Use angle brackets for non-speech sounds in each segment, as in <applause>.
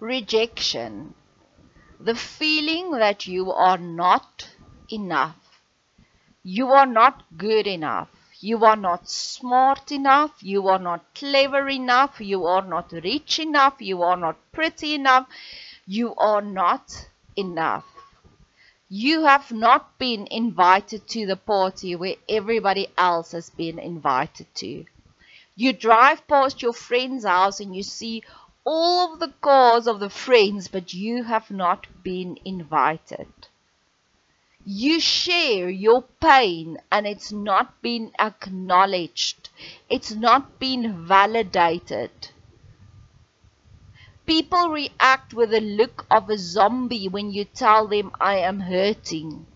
Rejection. The feeling that you are not enough. You are not good enough. You are not smart enough. You are not clever enough. You are not rich enough. You are not pretty enough. You are not enough. You have not been invited to the party where everybody else has been invited to. You drive past your friend's house and you see all of the cars of the friends, but you have not been invited. You share your pain and it's not been acknowledged. It's not been validated. People react with the look of a zombie when you tell them, I am hurting.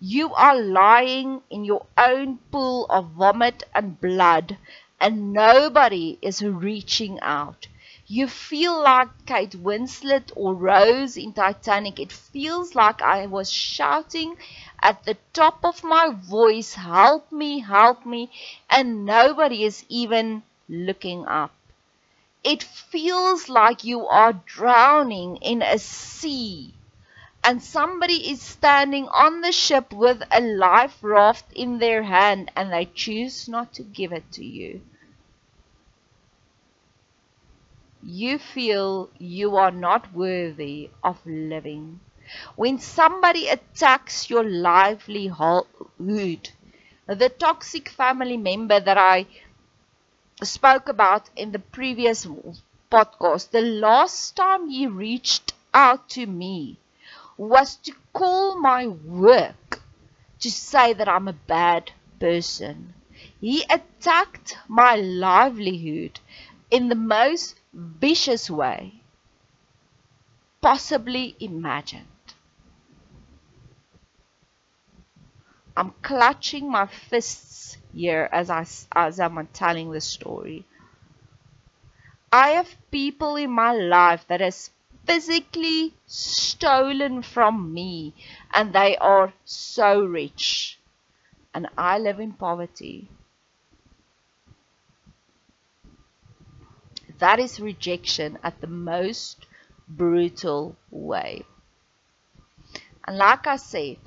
You are lying in your own pool of vomit and blood, and nobody is reaching out. You feel like Kate Winslet or Rose in Titanic. It feels like I was shouting at the top of my voice, Help me, help me, and nobody is even looking up. It feels like you are drowning in a sea and somebody is standing on the ship with a life raft in their hand and they choose not to give it to you. You feel you are not worthy of living. When somebody attacks your livelihood, the toxic family member that I spoke about in the previous podcast, the last time he reached out to me was to call my work to say that I'm a bad person. He attacked my livelihood in the most vicious way possibly imagined. I'm clutching my fists here as I as I'm telling the story. I have people in my life that has physically stolen from me and they are so rich and I live in poverty. That is rejection at the most brutal way. And like I said,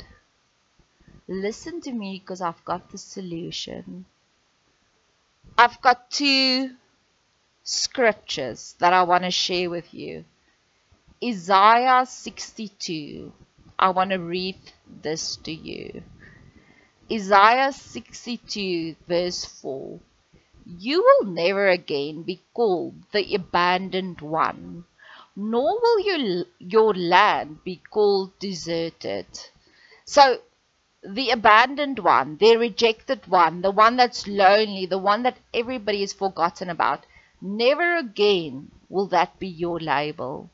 listen to me because I've got the solution. I've got two scriptures that I want to share with you. Isaiah 62. I want to read this to you. Isaiah 62, verse 4. You will never again be called the abandoned one, nor will your, your land be called deserted. So the abandoned one, the rejected one, the one that's lonely, the one that everybody has forgotten about, never again will that be your label.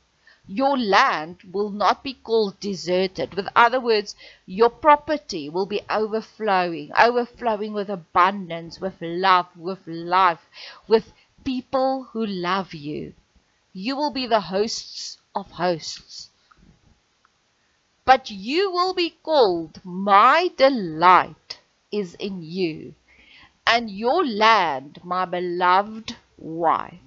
Your land will not be called deserted. With other words, your property will be overflowing, overflowing with abundance, with love, with life, with people who love you. You will be the hosts of hosts but you will be called, My delight is in you, and your land, my beloved wife.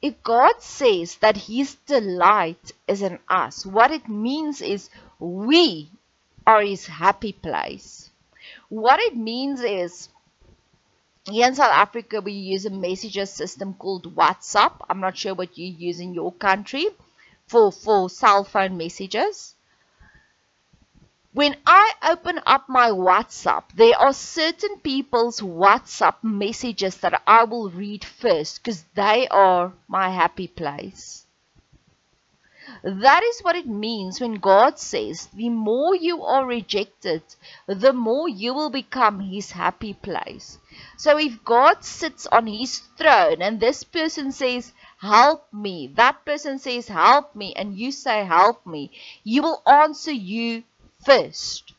If God says that His delight is in us, what it means is we are His happy place. What it means is here in South Africa, we use a messages system called WhatsApp. I'm not sure what you use in your country for, for cell phone messages. When I open up my WhatsApp, there are certain people's WhatsApp messages that I will read first because they are my happy place. That is what it means when God says, the more you are rejected, the more you will become his happy place. So if God sits on his throne and this person says, help me, that person says, help me, and you say, help me, he will answer you first.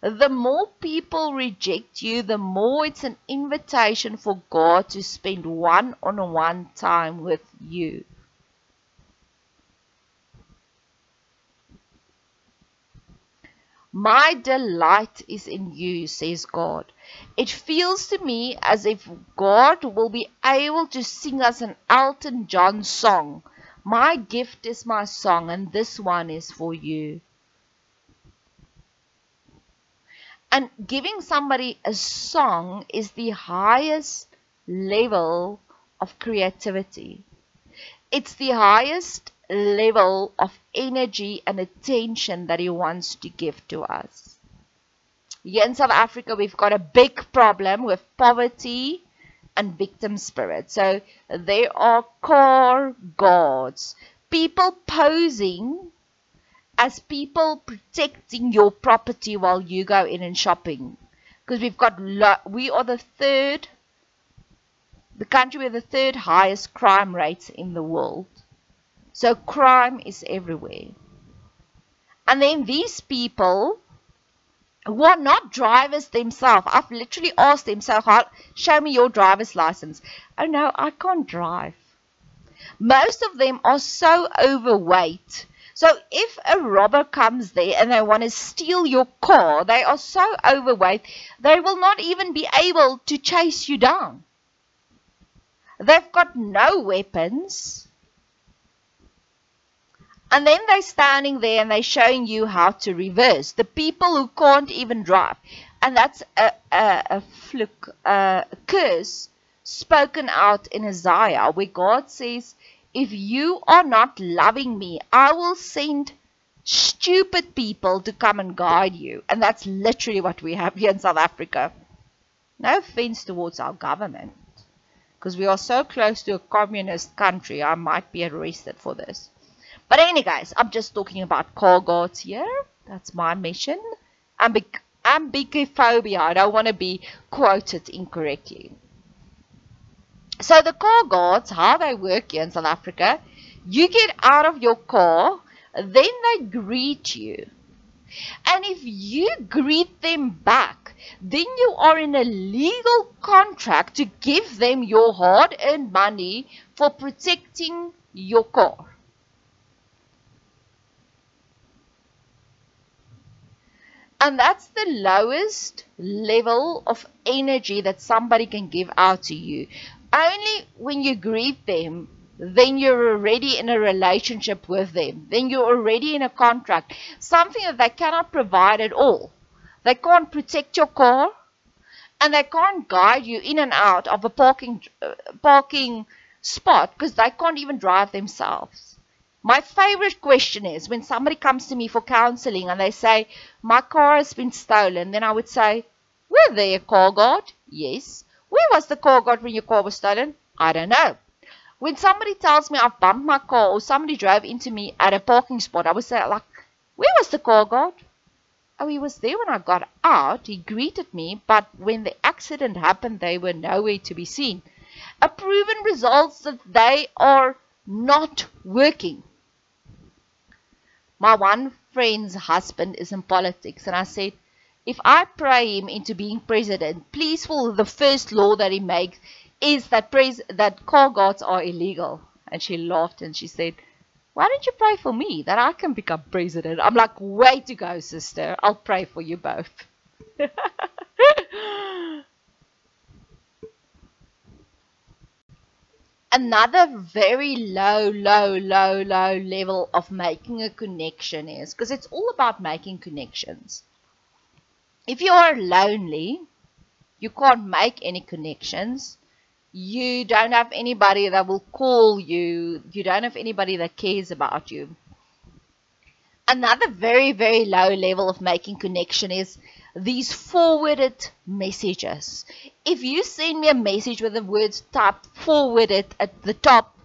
The more people reject you, the more it's an invitation for God to spend one on one time with you. My delight is in you, says God. It feels to me as if God will be able to sing us an Elton John song. My gift is my song, and this one is for you. And giving somebody a song is the highest level of creativity. It's the highest level of energy and attention that He wants to give to us. Here in South Africa, we've got a big problem with poverty and victim spirit. So there are car guards, people posing as people protecting your property while you go in and shopping. Because we've got, we are the third, the country with the third highest crime rates in the world. So crime is everywhere. And then these people who are not drivers themselves, I've literally asked them, so show me your driver's license. Oh no, I can't drive. Most of them are so overweight. So if a robber comes there and they want to steal your car, they are so overweight, they will not even be able to chase you down. They've got no weapons. And then they're standing there and they're showing you how to reverse. The people who can't even drive. And that's a, a, a fluke, a curse spoken out in Isaiah where God says, if you are not loving me, I will send stupid people to come and guide you. And that's literally what we have here in South Africa. No offense towards our government. Because we are so close to a communist country, I might be arrested for this. But anyway, guys, I'm just talking about car guards here. That's my mission. Ambic ambigophobia. I don't want to be quoted incorrectly. So the car guards, how they work here in South Africa, you get out of your car, then they greet you. And if you greet them back, then you are in a legal contract to give them your hard earned money for protecting your car. And that's the lowest level of energy that somebody can give out to you. Only when you greet them, then you're already in a relationship with them. Then you're already in a contract. Something that they cannot provide at all. They can't protect your car and they can't guide you in and out of a parking uh, parking spot because they can't even drive themselves. My favorite question is when somebody comes to me for counseling and they say, My car has been stolen, then I would say, Were there a car guard? Yes. Where was the car guard when your car was stolen? I don't know. When somebody tells me I've bumped my car or somebody drove into me at a parking spot, I would say, like, Where was the car guard? Oh, he was there when I got out. He greeted me, but when the accident happened, they were nowhere to be seen. A proven results that they are not working my one friend's husband is in politics and I said, if I pray him into being president, please for the first law that he makes is that pres- that car guards are illegal. And she laughed and she said, why don't you pray for me that I can become president? I'm like, way to go, sister. I'll pray for you both. <laughs> another very low, low, low, low level of making a connection is because it's all about making connections. If you are lonely, you can't make any connections. You don't have anybody that will call you. You don't have anybody that cares about you. Another very, very low level of making connection is these forwarded messages. If you send me a message with the words type forwarded at the top,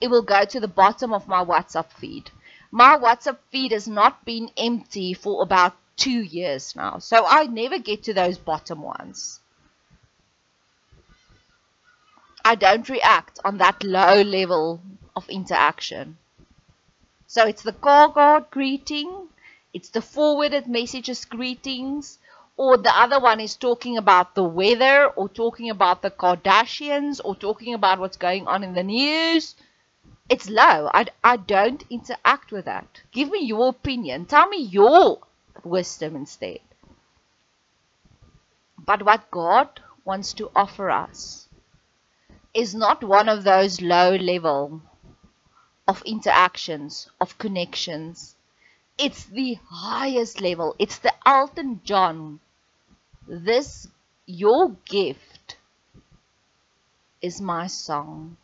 it will go to the bottom of my WhatsApp feed. My WhatsApp feed has not been empty for about two years now, so I never get to those bottom ones. I don't react on that low level of interaction. So it's the car guard greeting, it's the forwarded messages greetings or the other one is talking about the weather or talking about the Kardashians or talking about what's going on in the news. It's low. I, I don't interact with that. Give me your opinion. Tell me your wisdom instead. But what God wants to offer us is not one of those low level of interactions, of connections. It's the highest level. It's the Elton John. This, your gift, is my song.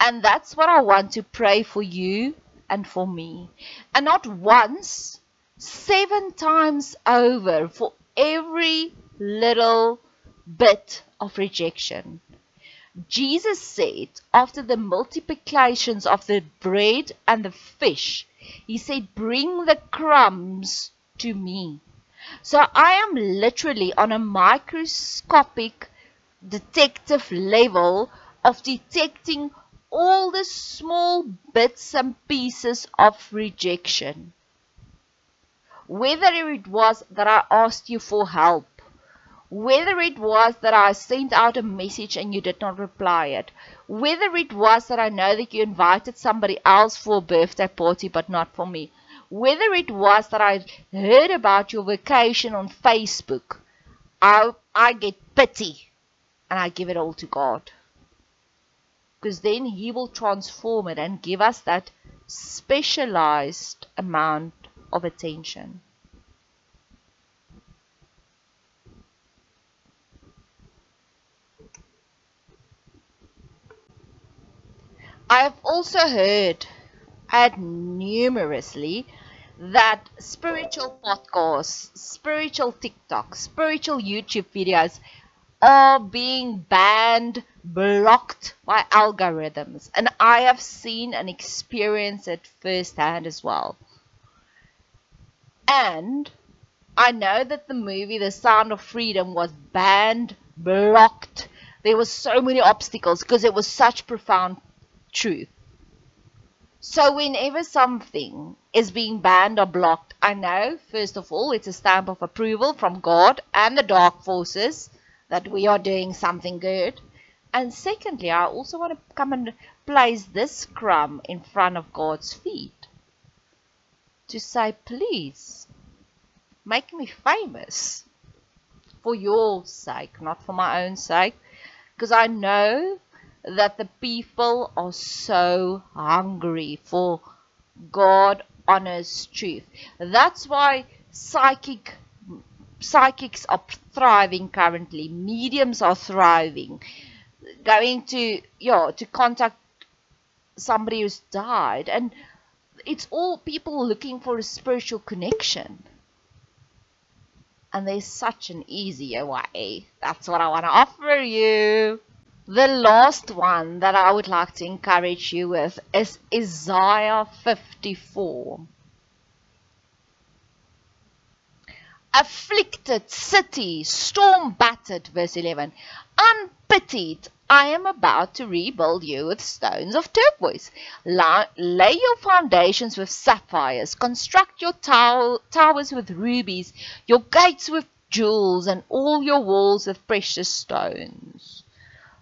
And that's what I want to pray for you and for me. And not once, seven times over for every little bit of rejection. Jesus said, after the multiplications of the bread and the fish, He said, Bring the crumbs to me. So I am literally on a microscopic detective level of detecting all the small bits and pieces of rejection. Whether it was that I asked you for help, whether it was that I sent out a message and you did not reply it, whether it was that I know that you invited somebody else for a birthday party but not for me, whether it was that I heard about your vacation on Facebook, I, I get pity and I give it all to God. Because then He will transform it and give us that specialized amount of attention. I have also heard, had numerously, that spiritual podcasts, spiritual TikToks, spiritual YouTube videos are being banned, blocked by algorithms. And I have seen and experienced it firsthand as well. And I know that the movie The Sound of Freedom was banned, blocked. There were so many obstacles because it was such profound truth. So whenever something is being banned or blocked, I know, first of all, it's a stamp of approval from God and the dark forces that we are doing something good. And secondly, I also want to come and place this crumb in front of God's feet to say, please, make me famous for your sake, not for my own sake, because I know that the people are so hungry for God honest truth. That's why psychic psychics are thriving currently. Mediums are thriving. Going to yeah to contact somebody who's died, and it's all people looking for a spiritual connection. And there's such an easier way. That's what I want to offer you. The last one that I would like to encourage you with is Isaiah 54. Afflicted city, storm battered, verse 11. Unpitied, I am about to rebuild you with stones of turquoise. lay your foundations with sapphires. Construct your tow towers with rubies, your gates with jewels, and all your walls with precious stones.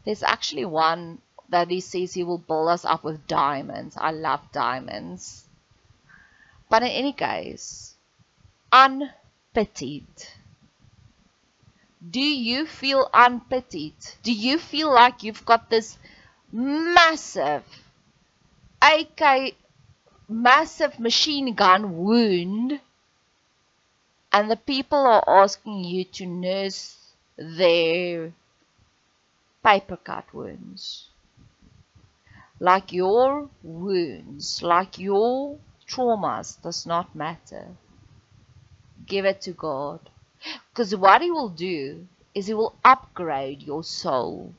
There's actually one that he says he will build us up with diamonds. I love diamonds. But in any case, unpitied. Do you feel unpitied? Do you feel like you've got this massive AK massive machine gun wound and the people are asking you to nurse their paper cut wounds. Like your wounds, like your traumas does not matter. Give it to God. Because what He will do is He will upgrade your soul.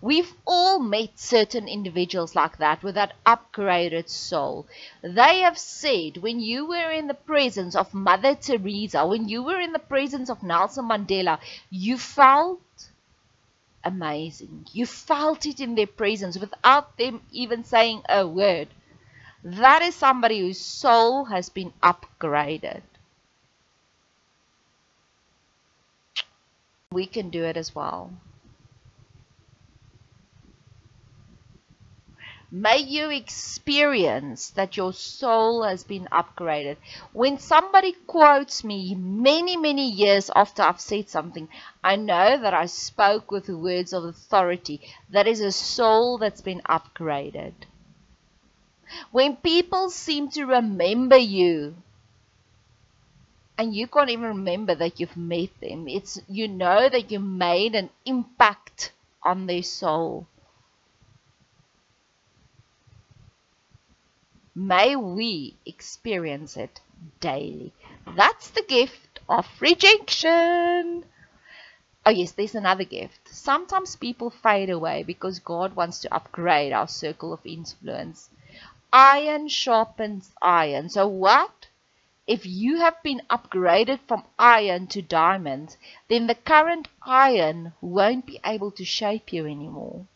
We've all met certain individuals like that with that upgraded soul. They have said when you were in the presence of Mother Teresa, when you were in the presence of Nelson Mandela, you felt amazing. You felt it in their presence without them even saying a word. That is somebody whose soul has been upgraded. We can do it as well. May you experience that your soul has been upgraded. When somebody quotes me many, many years after I've said something, I know that I spoke with the words of authority. That is a soul that's been upgraded. When people seem to remember you, and you can't even remember that you've met them, it's you know that you made an impact on their soul. May we experience it daily. That's the gift of rejection. Oh, yes, there's another gift. Sometimes people fade away because God wants to upgrade our circle of influence. Iron sharpens iron. So, what? If you have been upgraded from iron to diamond, then the current iron won't be able to shape you anymore.